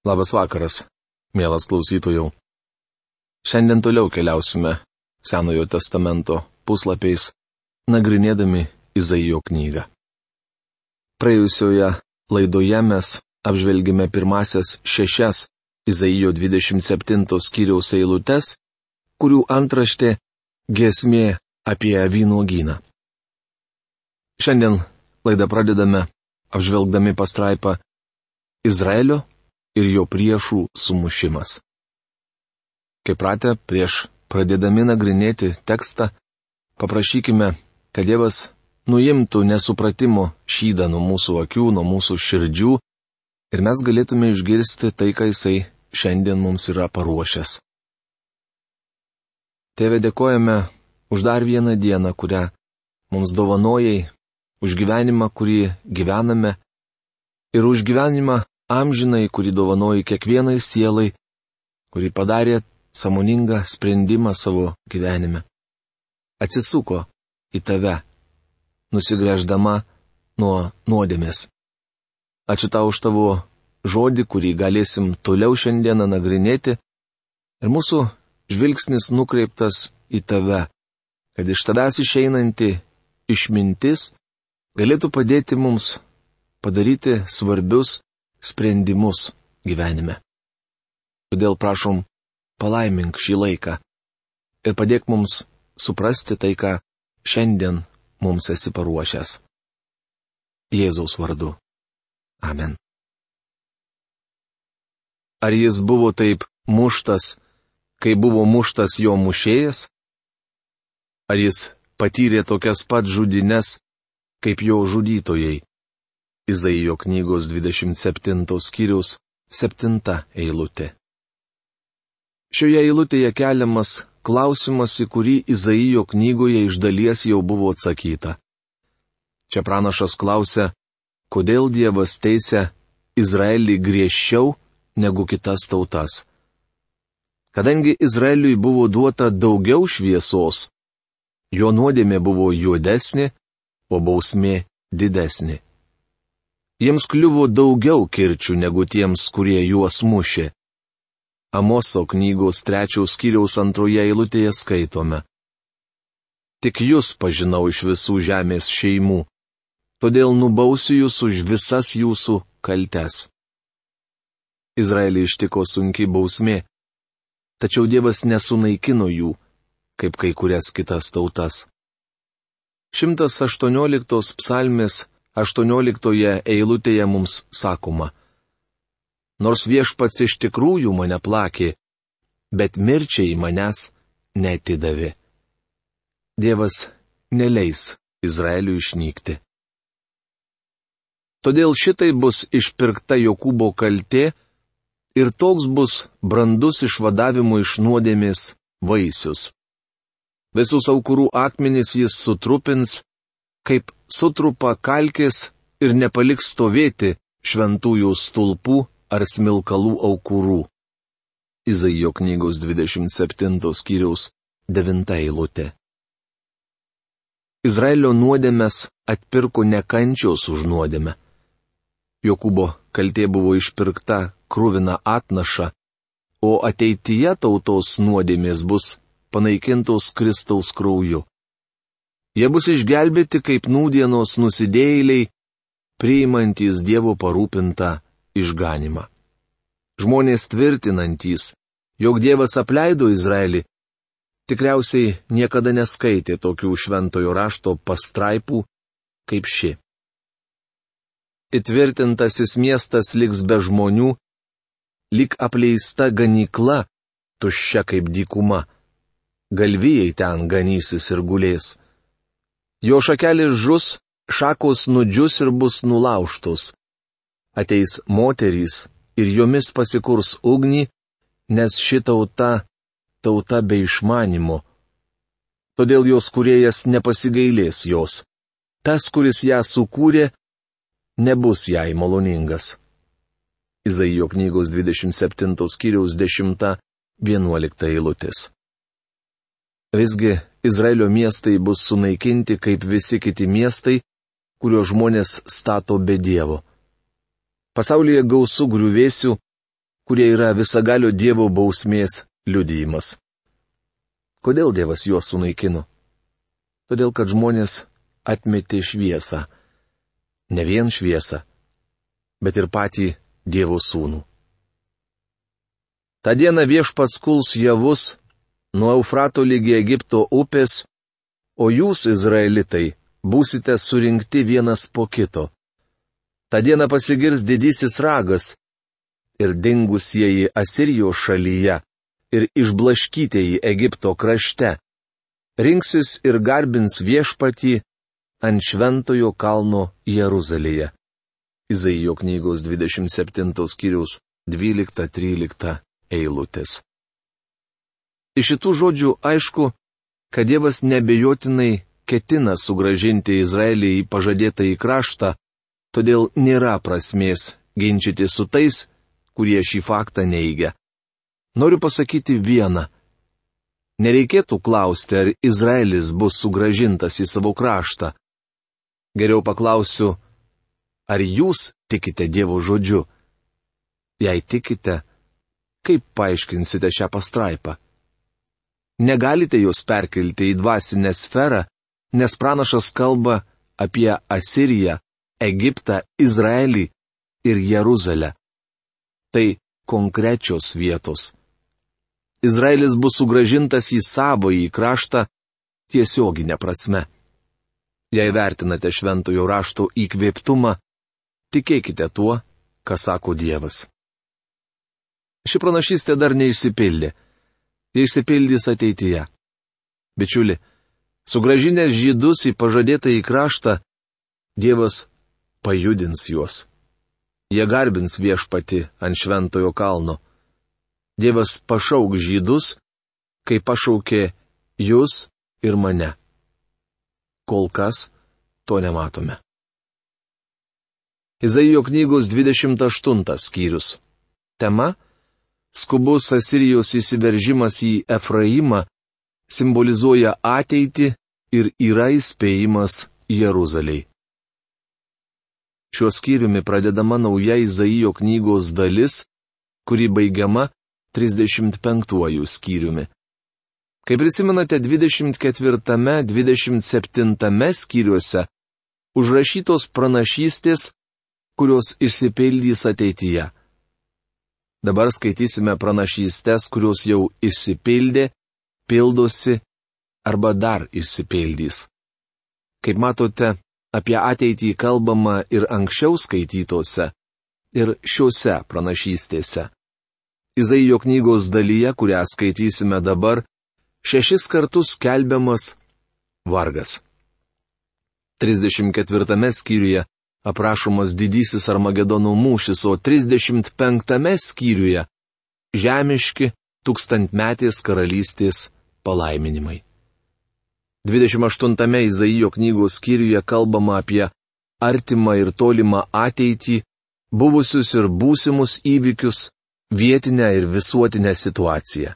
Labas vakaras, mielas klausytojų. Šiandien toliau keliausime Senojo testamento puslapiais, nagrinėdami Izaijo knygą. Praėjusioje laidoje mes apžvelgėme pirmasias šešias Izaijo 27 skyriaus eilutes, kurių antraštė gesmė apie vynuogyną. Šiandien laidą pradedame apžvelgdami pastraipą Izraelio ir jo priešų sumušimas. Kaip pratę, prieš pradėdami nagrinėti tekstą, paprašykime, kad Dievas nuimtų nesupratimo šydą nuo mūsų akių, nuo mūsų širdžių ir mes galėtume išgirsti tai, ką Jisai šiandien mums yra paruošęs. Tėve dėkojame už dar vieną dieną, kurią mums dovanojai, už gyvenimą, kurį gyvename ir už gyvenimą, amžinai, kurį dovanoji kiekvienai sielai, kuri padarė samoningą sprendimą savo gyvenime. Atsisuko į tave, nusigrėždama nuo nuodėmės. Ačiū tau už tavo žodį, kurį galėsim toliau šiandieną nagrinėti, ir mūsų žvilgsnis nukreiptas į tave, kad iš tavęs išeinanti išmintis galėtų padėti mums padaryti svarbius sprendimus gyvenime. Todėl prašom, palaimink šį laiką ir padėk mums suprasti tai, ką šiandien mums esi paruošęs. Jėzaus vardu. Amen. Ar jis buvo taip muštas, kai buvo muštas jo mušėjas? Ar jis patyrė tokias pat žudines, kaip jo žudytojai? Izaijo knygos 27 skyriaus 7 eilutė. Šioje eilutėje keliamas klausimas, į kurį Izaijo knygoje iš dalies jau buvo atsakyta. Čia pranašas klausia, kodėl Dievas teisia Izraelį griežčiau negu kitas tautas. Kadangi Izraeliui buvo duota daugiau šviesos, jo nuodėmė buvo juodesnė, o bausmė didesnė. Jiems kliuvo daugiau kirčių negu tiems, kurie juos mušė. Amoso knygos trečiaus skyriaus antroje eilutėje skaitome. Tik jūs pažinau iš visų žemės šeimų, todėl nubausiu jūs už visas jūsų kaltes. Izraelį ištiko sunki bausmė, tačiau Dievas nesunaikino jų, kaip kai kurias kitas tautas. 118 psalmės 18 eilutėje mums sakoma. Nors viešpats iš tikrųjų mane plakė, bet mirčiai manęs netidavė. Dievas neleis Izraeliui išnykti. Todėl šitai bus išpirkta Jokūbo kaltė ir toks bus brandus išvadavimo iš nuodėmės vaisius. Visus aukurų akmenis jis sutrupins, kaip sutrupa kalkės ir nepaliks stovėti šventųjų stulpų ar smilkalų aukurų. Izaijo knygos 27 skyriaus 9 eilutė. Izraelio nuodėmės atpirko nekančios už nuodėmę. Jokūbo kaltė buvo išpirkta krūvina atnaša, o ateityje tautos nuodėmės bus panaikintos Kristaus krauju. Jie bus išgelbėti kaip nūdienos nusidėjėliai, priimantys Dievo parūpintą išganimą. Žmonės tvirtinantys, jog Dievas apleido Izraelį, tikriausiai niekada neskaitė tokių šventojo rašto pastraipų kaip ši. Įtvirtintasis miestas liks be žmonių, lik apleista ganykla, tuščia kaip dykuma. Galvijai ten ganysis ir gulės. Jo šakelis žus, šakos nudžius ir bus nulauštos. Ateis moterys ir jomis pasikurs ugnį, nes ši tauta - tauta be išmanimo. Todėl jos kuriejas nepasigailės jos. Tas, kuris ją sukūrė, nebus jai maloningas. Izaijo knygos 27 skyriaus 10-11 eilutės. Visgi Izraelio miestai bus sunaikinti kaip visi kiti miestai, kuriuos žmonės stato be Dievo. Pasaulyje gausų griuvėsių, kurie yra visagalio Dievo bausmės liudijimas. Kodėl Dievas juos sunaikino? Todėl, kad žmonės atmetė šviesą. Ne vien šviesą, bet ir patį Dievo sūnų. Ta diena viešpats kuls javus nuo Eufrato lygi Egipto upės, o jūs, izraelitai, būsite surinkti vienas po kito. Ta diena pasigirs didysis ragas ir dingusieji Asirijos šalyje ir išblaškytieji Egipto krašte. Rinksis ir garbins viešpatį ant šventojo kalno Jeruzalėje. Izaijo knygos 27 skyriaus 12-13 eilutės. Iš šitų žodžių aišku, kad Dievas nebejotinai ketina sugražinti Izraelį į pažadėtą į kraštą, todėl nėra prasmės ginčyti su tais, kurie šį faktą neigia. Noriu pasakyti vieną. Nereikėtų klausti, ar Izraelis bus sugražintas į savo kraštą. Geriau paklausiu, ar jūs tikite Dievo žodžiu? Jei tikite, kaip paaiškinsite šią pastraipą? Negalite jos perkelti į dvasinę sferą, nes pranašas kalba apie Asiriją, Egiptą, Izraelį ir Jeruzalę. Tai konkrečios vietos. Izraelis bus sugražintas į savo į kraštą tiesioginę prasme. Jei vertinate šventojo rašto įkvėptumą, tikėkite tuo, ką sako Dievas. Ši pranašystė dar neišsipildė. Išsipildys ateityje. Bičiuli, sugražinęs žydus į pažadėtą į kraštą, Dievas pajudins juos. Jie garbins viešpati ant šventojo kalno. Dievas pašauk žydus, kai pašaukė jūs ir mane. Kol kas to nematome. Izaijo knygos 28 skyrius. Tema - skubus Asirijos įsiveržimas į Efraimą simbolizuoja ateitį ir yra įspėjimas Jeruzaliai. Šiuo skyriumi pradedama nauja Izaijo knygos dalis, kuri baigiama 35 skyriumi. Kaip prisimenate, 24-27 skyriuose užrašytos pranašystės kurios išsipildys ateityje. Dabar skaitysime pranašystės, kurios jau išsipildė, pildosi arba dar išsipildys. Kaip matote, apie ateitį kalbama ir anksčiau skaitytose, ir šiuose pranašystėse. Izaijo knygos dalyje, kurią skaitysime dabar, šešis kartus kelbiamas vargas. 34 skyriuje aprašomas didysis Armagedono mūšis, o 35 skyriuje - žemiški tūkstantmetės karalystės palaiminimai. 28 Izaijo knygos skyriuje kalbama apie artimą ir tolimą ateitį, buvusius ir būsimus įvykius, vietinę ir visuotinę situaciją.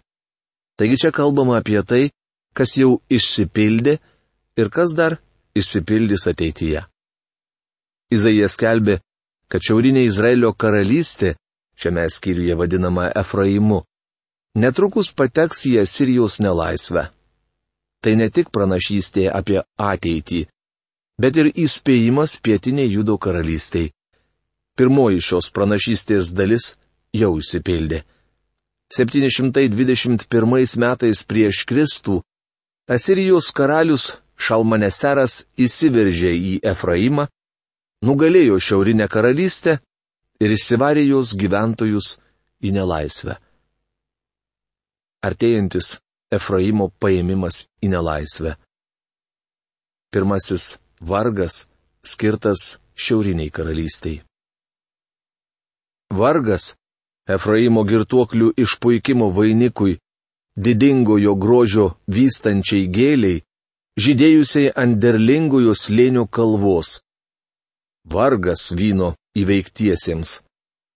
Taigi čia kalbama apie tai, kas jau išsipildė ir kas dar išsipildys ateityje. Izaijas skelbė, kad šiaurinė Izraelio karalystė, šiame skyriuje vadinama Efraimu, netrukus pateks į Asirijos nelaisvę. Tai ne tik pranašystė apie ateitį, bet ir įspėjimas pietiniai Judo karalystiai. Pirmoji šios pranašystės dalis jau įsipildė. 721 metais prieš Kristų Asirijos karalius Šalmaneseras įsiveržė į Efraimą nugalėjo Šiaurinę karalystę ir išsivarė jos gyventojus į nelaisvę. Artėjantis Efraimo paėmimas į nelaisvę. Pirmasis vargas skirtas Šiauriniai karalystiai. Vargas Efraimo girtuoklių išpuikimo vainikui, didingojo grožio vystančiai gėliai, žydėjusiai ant derlingojo slėnio kalvos. Vargas vyno įveiktiesiems.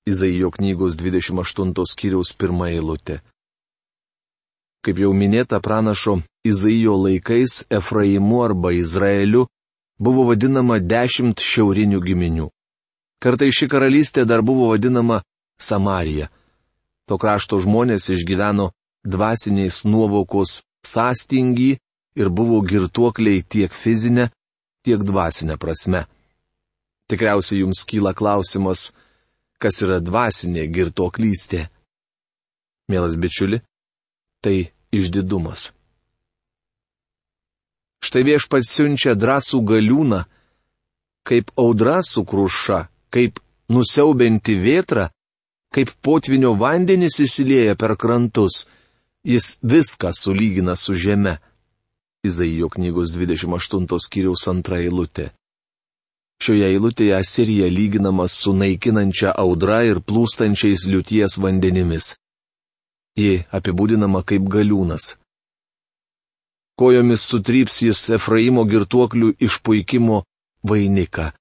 Izaijo knygos 28 skyriaus pirmą eilutę. Kaip jau minėta pranašo, Izaijo laikais Efraimu arba Izraeliu buvo vadinama dešimt šiaurinių giminių. Kartai ši karalystė dar buvo vadinama Samarija. To krašto žmonės išgyveno dvasiniais nuovokos sąstingį ir buvo girtuokliai tiek fizinė, tiek dvasinė prasme. Tikriausiai jums kyla klausimas, kas yra dvasinė girtuoklystė. Mielas bičiuli, tai išdidumas. Štai viešpats siunčia drąsų galiūną, kaip audra sukruša, kaip nusiaubinti vėtra, kaip potvinio vandenis įsilieja per krantus, jis viską sulygina su žeme. Izaijo knygos 28 skyriaus antra eilutė. Šioje eilutėje Asirija lyginamas su naikinančia audra ir plūstančiais liūties vandenimis. Ji apibūdinama kaip galiūnas. Kojomis sutryps jis Efraimo girtuoklių išpuikimo vainiką.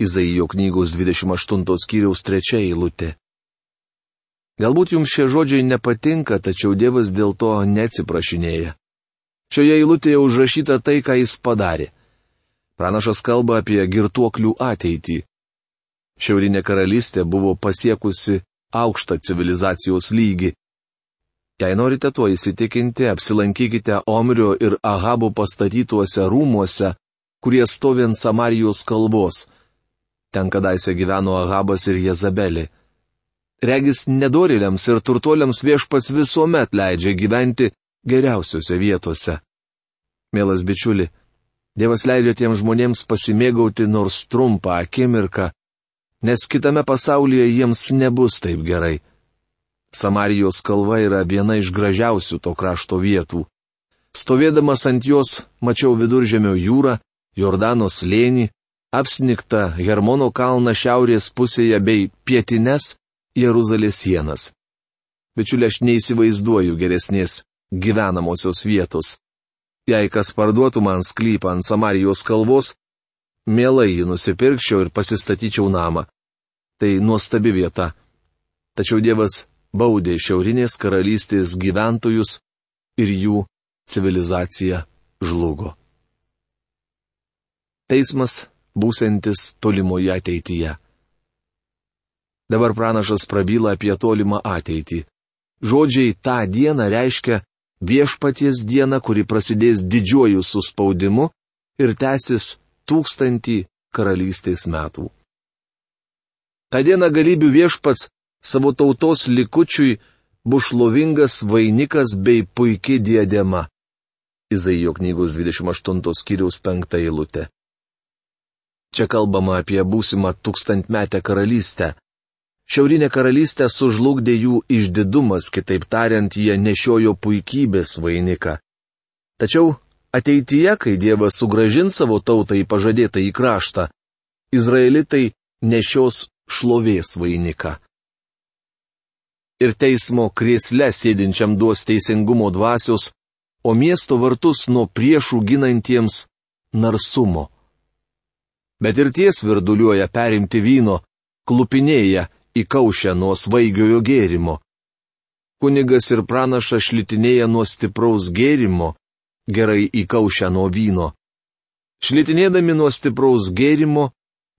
Izaijo knygos 28 skyriaus 3 eilutė. Galbūt jums šie žodžiai nepatinka, tačiau Dievas dėl to neatsiprašinėja. Šioje eilutėje užrašyta tai, ką jis padarė. Pranašas kalba apie girtuoklių ateitį. Šiaurinė karalystė buvo pasiekusi aukštą civilizacijos lygį. Jei norite tuo įsitikinti, apsilankykite Omrio ir Ahabo pastatytuose rūmuose, kurie stovi ant Samarijos kalbos. Ten kadaise gyveno Ahabas ir Jezabelė. Regis nedoriliams ir turtuoliams viešpas visuomet leidžia gyventi geriausiose vietose. Mielas bičiuli, Dievas leidžia tiems žmonėms pasimėgauti nors trumpą akimirką, nes kitame pasaulyje jiems nebus taip gerai. Samarijos kalva yra viena iš gražiausių to krašto vietų. Stovėdamas ant jos mačiau viduržėmio jūrą, Jordano slėnį, apsniktą Hermono kalną šiaurės pusėje bei pietines Jeruzalės sienas. Bičiulė, aš neįsivaizduoju geresnės gyvenamosios vietos. Jei kas parduotų man sklypą ant Samarijos kalvos, mielai jį nusipirkčiau ir pasistatyčiau namą. Tai nuostabi vieta. Tačiau Dievas baudė šiaurinės karalystės gyventojus ir jų civilizacija žlugo. Teismas būsintis tolimoje ateityje. Dabar pranašas prabyla apie tolimą ateitį. Žodžiai tą dieną reiškia viešpaties dieną, kuri prasidės didžiuoju suspaudimu ir tęsis tūkstantį karalystės metų. Ta diena galybių viešpats savo tautos likučiui bus šlovingas vainikas bei puikiai diadema. Izaijo knygos 28 skyriaus 5 eilutė. Čia kalbama apie būsimą tūkstantmetę karalystę, Šiaurinė karalystė sužlugdė jų išdidumas, kitaip tariant, jie nešiojo puikybės vainiką. Tačiau ateityje, kai Dievas sugražins savo tautą į pažadėtą į kraštą, izraelitai nešios šlovės vainiką. Ir teismo krėsle sėdinčiam duos teisingumo dvasios, o miesto vartus nuo priešų ginantiems narsumo. Bet ir ties virduliuoja perimti vyno, klupinėja įkaušę nuo svaigiojo gėrimo. Kunigas ir pranašas šlitinėja nuo stipraus gėrimo, gerai įkaušę nuo vyno. Šlitinėdami nuo stipraus gėrimo,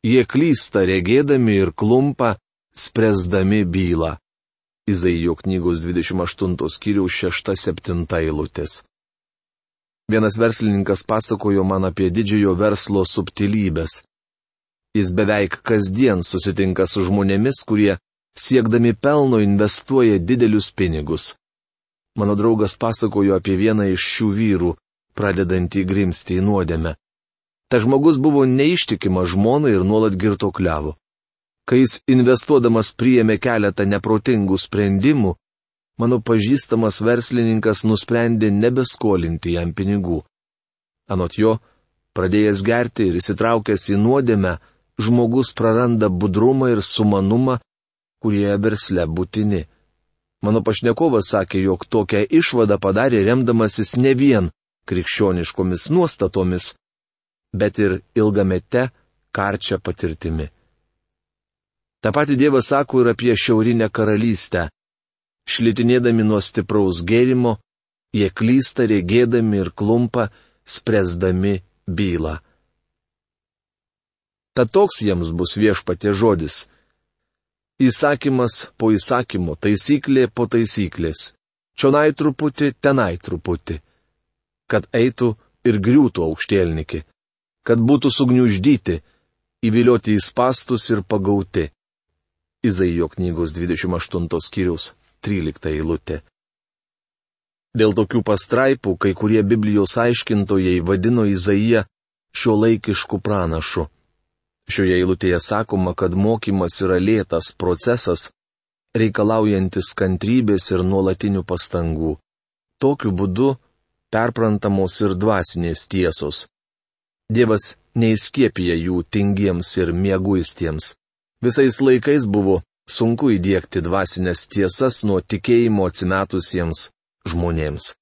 jie klysta regėdami ir klumpa, spręsdami bylą. Izaijo knygos 28 skyriaus 6-7 eilutės. Vienas verslininkas pasakojo man apie didžiojo verslo subtilybės. Jis beveik kasdien susitinka su žmonėmis, kurie siekdami pelno investuoja didelius pinigus. Mano draugas pasakojo apie vieną iš šių vyrų, pradedantį grimsti į nuodėmę. Ta žmogus buvo neištikima žmona ir nuolat girtokliavo. Kai jis investuodamas priėmė keletą neprotingų sprendimų, mano pažįstamas verslininkas nusprendė nebeskolinti jam pinigų. Anot jo, pradėjęs gerti ir įsitraukęs į nuodėmę, žmogus praranda budrumą ir sumanumą, kurie versle būtini. Mano pašnekovas sakė, jog tokią išvadą padarė remdamasis ne vien krikščioniškomis nuostatomis, bet ir ilgamete karčia patirtimi. Ta pati Dievas sako ir apie šiaurinę karalystę. Šlitinėdami nuo stipraus gėrimo, jie klysta regėdami ir klumpa, spręsdami bylą. Tad toks jiems bus viešpatė žodis. Įsakymas po įsakymo, taisyklė po taisyklės. Čionai truputį, tenai truputį. Kad eitų ir griūtų aukštėlniki. Kad būtų sugniuždyti, įvilioti į spastus ir pagauti. Izaijo knygos 28 skyrius 13 eilutė. Dėl tokių pastraipų kai kurie Biblijos aiškintojai vadino Izaiją šio laikišku pranašu. Šioje eilutėje sakoma, kad mokymas yra lėtas procesas, reikalaujantis kantrybės ir nuolatinių pastangų. Tokiu būdu perprantamos ir dvasinės tiesos. Dievas neįskiepija jų tingiems ir mėguistiems. Visais laikais buvo sunku įdėkti dvasinės tiesas nuo tikėjimo atsimetusiems žmonėms.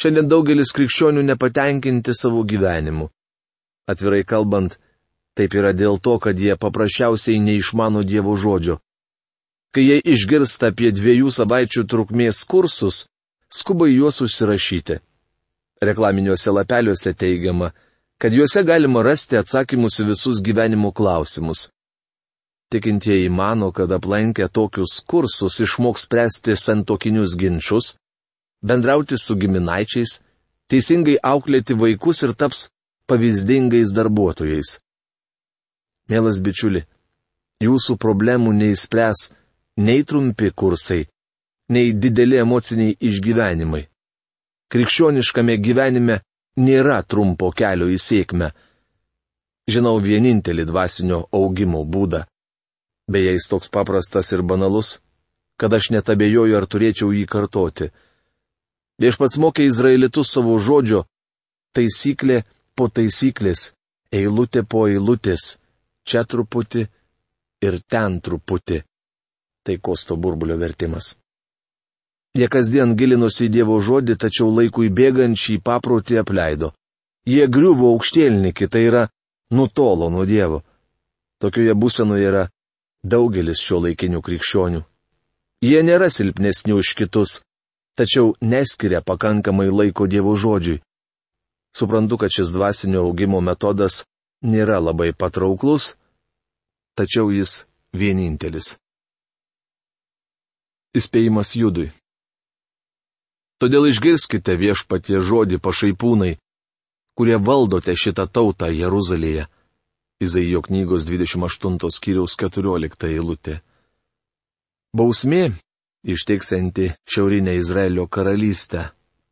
Šiandien daugelis krikščionių nepatenkinti savo gyvenimu. Atvirai kalbant, Taip yra dėl to, kad jie paprasčiausiai neišmano Dievo žodžio. Kai jie išgirsta apie dviejų savaičių trukmės kursus, skuba juos užsirašyti. Reklaminiuose lapeliuose teigiama, kad juose galima rasti atsakymus į visus gyvenimo klausimus. Tikintieji mano, kad aplankę tokius kursus išmoks spręsti santokinius ginčius, bendrauti su giminaičiais, teisingai auklėti vaikus ir taps pavyzdingais darbuotojais. Mielas bičiuli, jūsų problemų neįspręs nei trumpi kursai, nei dideli emociniai išgyvenimai. Krikščioniškame gyvenime nėra trumpo kelio į sėkmę. Žinau vienintelį dvasinio augimo būdą. Beje, jis toks paprastas ir banalus, kad aš net abejoju, ar turėčiau jį kartoti. Viešpats mokė izraelitus savo žodžio, taisyklė po taisyklės, eilutė po eilutės čia truputį ir ten truputį. Tai kosto burbulio vertimas. Jie kasdien gilinosi į Dievo žodį, tačiau laikui bėgant šį paprotį apleido. Jie griuvo aukštėlnikį, tai yra nutolo nuo Dievo. Tokioje būsenoje yra daugelis šio laikinių krikščionių. Jie nėra silpnesni už kitus, tačiau neskiria pakankamai laiko Dievo žodžiui. Suprantu, kad šis dvasinio augimo metodas nėra labai patrauklus, tačiau jis vienintelis. Įspėjimas judui. Todėl išgirskite viešpatie žodį pašaipūnai, kurie valdote šitą tautą Jeruzalėje. Izaijo knygos 28 skyriaus 14 eilutė. Bausmė, ištiksianti šiaurinę Izraelio karalystę,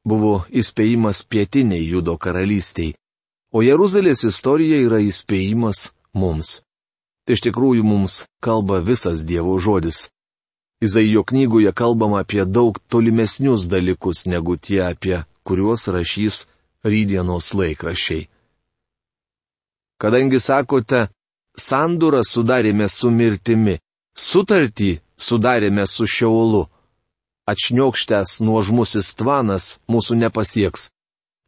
buvo įspėjimas pietiniai Judo karalystiai, O Jeruzalės istorija yra įspėjimas mums. Tai iš tikrųjų mums kalba visas Dievo žodis. Izaijo knygoje kalbama apie daug tolimesnius dalykus negu tie, apie kuriuos rašys rydienos laikrašiai. Kadangi sakote, sandūrą sudarėme su mirtimi, sutartį sudarėme su šiaulu, atšniokštęs nuožmusis tvanas mūsų nepasieks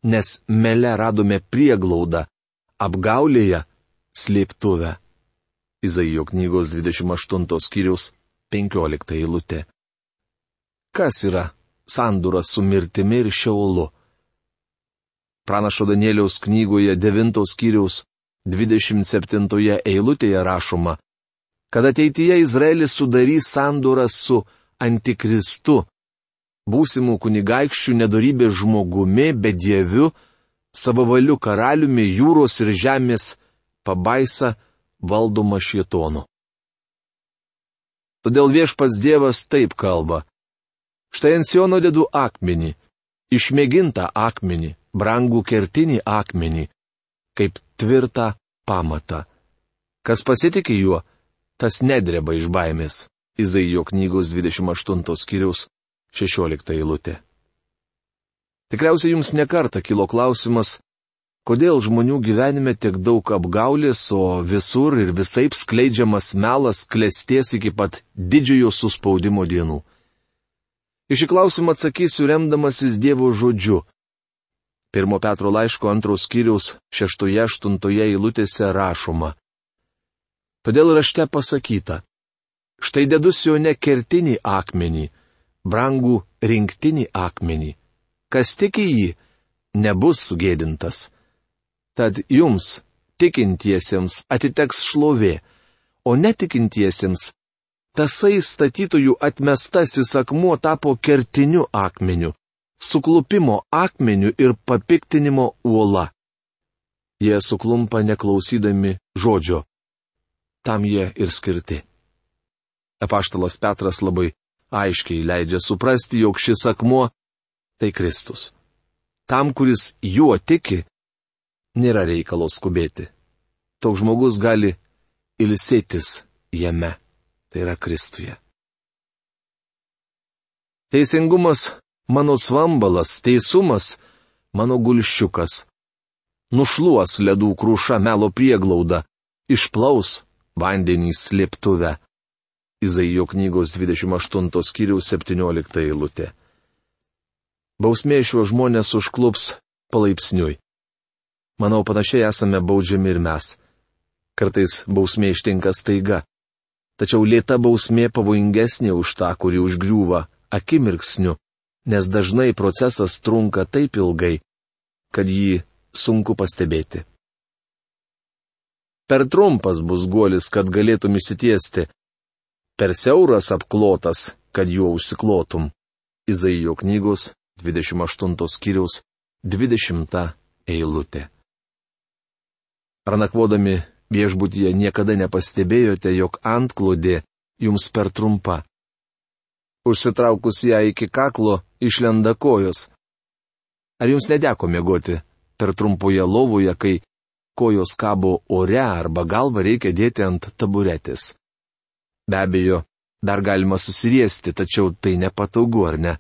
nes mele radome prieglaudą, apgaulėje slėptuvę. Izaijo knygos 28 skyrius 15 eilutė. Kas yra sandūra su mirtimi ir šiaulu? Pranašo Danieliaus knygoje 9 skyriaus 27 eilutėje rašoma, kad ateityje Izraelis sudarys sandūrą su Antikristu, būsimų kunigaikščių nedarybės žmogumi, bedieviu, savavaliu karaliumi jūros ir žemės pabaisa valdoma šietonu. Todėl viešpats Dievas taip kalba. Štai ant Siono dedu akmenį, išmėgintą akmenį, brangų kertinį akmenį, kaip tvirtą pamatą. Kas pasitikė juo, tas nedreba iš baimės. Izaijo knygos 28 skyriaus 16 eilutė. Tikriausiai jums nekarta kilo klausimas, kodėl žmonių gyvenime tiek daug apgaulės, o visur ir visai skleidžiamas melas klesties iki pat didžiojo suspaudimo dienų. Iš į klausimą atsakysiu remdamasis Dievo žodžiu. Pirmo Petro laiško antros skyriaus šeštoje aštuntoje eilutėse rašoma. Todėl rašte pasakyta. Štai dedu sione kertinį akmenį brangų rinktinį akmenį. Kas tiki jį, nebus sugėdintas. Tad jums, tikintiesiems, atiteks šlovė, o netikintiesiems tasai statytojų atmestasis akmuo tapo kertiniu akmeniu, suklupimo akmeniu ir papiktinimo uola. Jie suklumpa neklausydami žodžio. Tam jie ir skirti. Epaštalas Petras labai aiškiai leidžia suprasti, jog šis akmuo - tai Kristus. Tam, kuris juo tiki, nėra reikalo skubėti. Toks žmogus gali ilsėtis jame, tai yra Kristuje. Teisingumas mano svambalas, teisumas mano gulščiukas. Nušluos ledų krūša melo prieglauda, išplaus vandenį slėptuvę. Izaijo knygos 28 skyriaus 17 eilutė. Bausmė šiuo žmonės užklups palaipsniui. Manau, panašiai esame baudžiami ir mes. Kartais bausmė ištinka staiga. Tačiau lėta bausmė pavojingesnė už tą, kuri užgriūva akimirksniu, nes dažnai procesas trunka taip ilgai, kad jį sunku pastebėti. Per trumpas bus guolis, kad galėtum įsitiesti, per siauras apklotas, kad juo užsiklotum. Izaijo knygos 28 skyriaus 20 eilutė. Ar nakvodami viešbutyje niekada nepastebėjote, jog antklodė jums per trumpa? Užsitraukus ją iki kaklo išlenda kojos. Ar jums nedeko mėgoti per trumpoje lovoje, kai kojos kabo ore arba galvą reikia dėti ant taburetės? Be abejo, dar galima susiriesti, tačiau tai nepatogu, ar ne?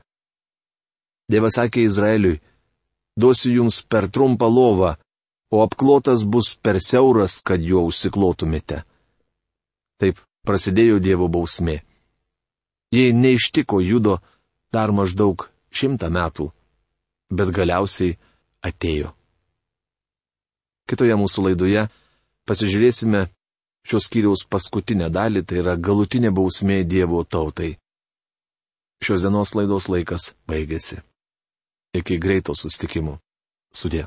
Dievas sakė Izraeliui, duosiu jums per trumpą lovą, o apklotas bus per siauras, kad juo užsiklotumėte. Taip prasidėjo Dievo bausmė. Jei neištiko judo dar maždaug šimtą metų, bet galiausiai atėjo. Kitoje mūsų laidoje pasižiūrėsime šios skyriaus paskutinę dalį, tai yra galutinė bausmė Dievo tautai. Šios dienos laidos laikas baigėsi. Iki greito sustikimų. Sudė.